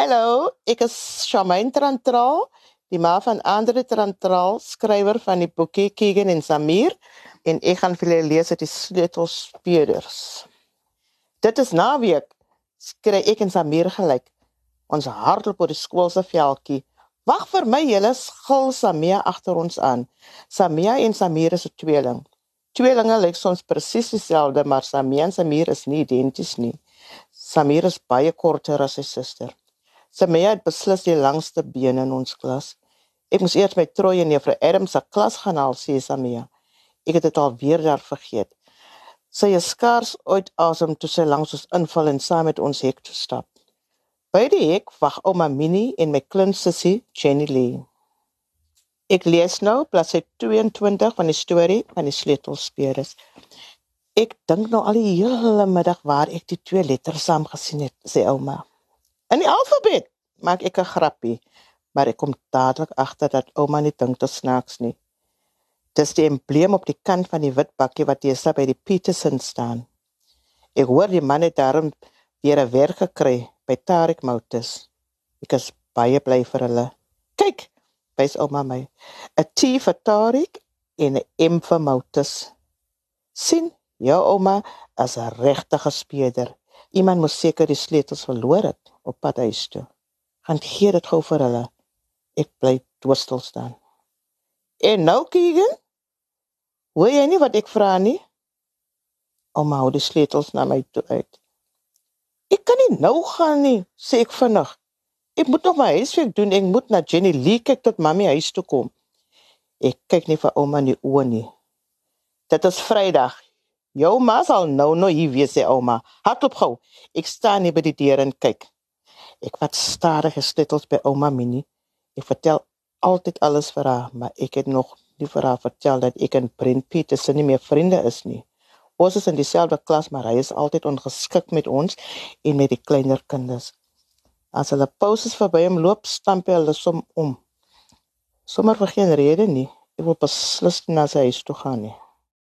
Hallo, ek is Shamaine Trantral, die ma van Andre Trantral, skrywer van die boekie Keegan en Samir en ek gaan vir julle lees uit die sleutelspeurders. Dit is naweek. Skry ek en Samir gelyk. Ons hardloop op die skool se veldjie. Wag vir my, julle skil Samia agter ons aan. Samia en Samir is 'n tweeling. Tweelinge lyk soms presies dieselfde, maar Samia en Samir is nie identies nie. Samir is baie korter as sy suster. Samia het beslis die langste bene in ons klas. Ek moes eers my troi in juffrou Adams se klas gaan haal, sê Samia. Ek het dit al weer daar vergeet. Sy is skaars ooit asem toe sy langs ons inval en saam met ons hek toe stap. By die hek wag ouma Minnie en my klein sussie Jenny Lee. Ek lees nou bladsy 22 van die storie van die sleutelspeerders. Ek dink nou al die hele middag waar ek die twee letters saam gesien het, sê ouma. In die alfabet maak ek 'n grappie, maar ek kom dadelik agter dat ouma nie dink dit snaaks nie. Dis die embleem op die kant van die wit bakkie wat jy sien by die Peterson staan. Ek hoor die manne daarom weer 'n werk gekry by Tarik Motors. Ek is baie bly vir hulle. Kyk, wys ouma my. 'n T vir Tarik en 'n M vir Motors. sien, jou ouma is 'n regte speeder. Iemand moet seker die sleutels verloor het op pad huis toe. Gaan gee dit gou vir hulle. Ek bly doorstil staan. En nou Keegan? Hoor jy nie wat ek vra nie? Ouma hou die sleutels na my toe uit. Ek kan nie nou gaan nie, sê ek vinnig. Ek moet nog my huiswerk doen. Ek moet na Jenny Lee kyk tot mami huis toe kom. Ek kyk nie vir ouma in die oë nie. Dit is Vrydag. Jou ma sal nou nou hier wees, sê ouma. Hardloop gou. Ek staan hier by die deur en kyk. Ek wat stadig gesleutels by ouma Minnie. Ek vertel altyd alles vir haar, maar ek het nog nie vir haar vertel dat ek en Brent Petersen nie meer vriende is nie. Ons is in dieselfde klas, maar hy is altyd ongeskik met ons en met die kleiner kinders. As hulle pauses verby hom loop, stamp hy hulle som om. Sommige vir geen rede nie. Ek wil beslis na sy huis toe gaan nie.